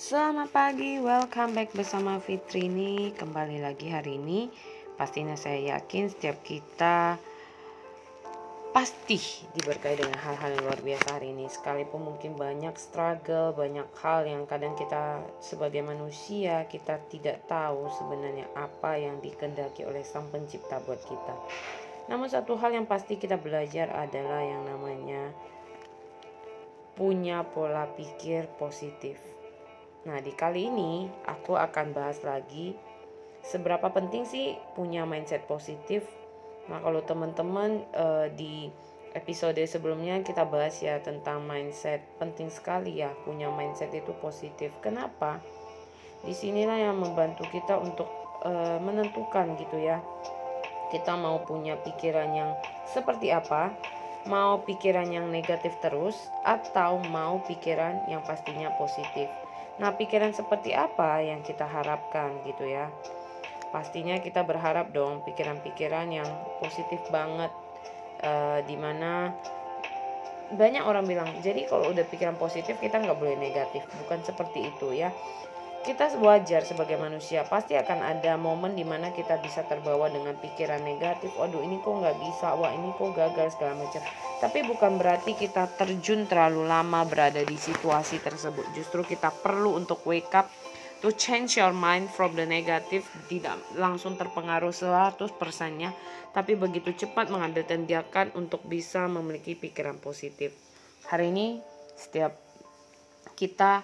Selamat pagi, welcome back bersama Fitrini Kembali lagi hari ini. Pastinya saya yakin setiap kita Pasti diberkahi dengan hal-hal yang luar biasa hari ini. Sekalipun mungkin banyak struggle, banyak hal yang kadang kita sebagai manusia Kita tidak tahu sebenarnya apa yang dikendaki oleh sang pencipta buat kita. Namun satu hal yang pasti kita belajar adalah yang namanya punya pola pikir positif Nah, di kali ini aku akan bahas lagi seberapa penting sih punya mindset positif. Nah, kalau teman-teman uh, di episode sebelumnya kita bahas ya tentang mindset. Penting sekali ya punya mindset itu positif. Kenapa? Di sinilah yang membantu kita untuk uh, menentukan gitu ya. Kita mau punya pikiran yang seperti apa? Mau pikiran yang negatif terus atau mau pikiran yang pastinya positif? Nah, pikiran seperti apa yang kita harapkan gitu ya? Pastinya kita berharap dong pikiran-pikiran yang positif banget uh, di mana banyak orang bilang jadi kalau udah pikiran positif kita nggak boleh negatif bukan seperti itu ya kita wajar sebagai manusia. Pasti akan ada momen di mana kita bisa terbawa dengan pikiran negatif. Waduh ini kok nggak bisa? Wah ini kok gagal segala macam. Tapi bukan berarti kita terjun terlalu lama berada di situasi tersebut. Justru kita perlu untuk wake up to change your mind from the negative. Tidak langsung terpengaruh 100% nya tapi begitu cepat mengambil tindakan untuk bisa memiliki pikiran positif. Hari ini setiap kita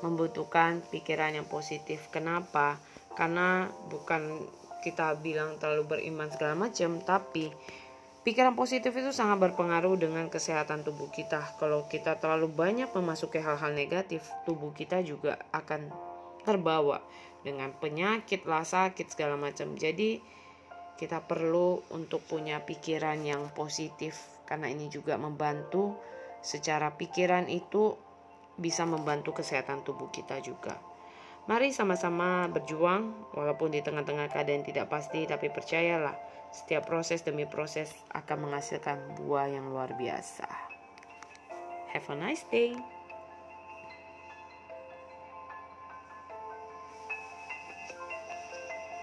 membutuhkan pikiran yang positif. Kenapa? Karena bukan kita bilang terlalu beriman segala macam, tapi pikiran positif itu sangat berpengaruh dengan kesehatan tubuh kita. Kalau kita terlalu banyak memasuki hal-hal negatif, tubuh kita juga akan terbawa dengan penyakit lah sakit segala macam. Jadi kita perlu untuk punya pikiran yang positif karena ini juga membantu secara pikiran itu bisa membantu kesehatan tubuh kita juga. Mari sama-sama berjuang walaupun di tengah-tengah keadaan tidak pasti tapi percayalah setiap proses demi proses akan menghasilkan buah yang luar biasa. Have a nice day.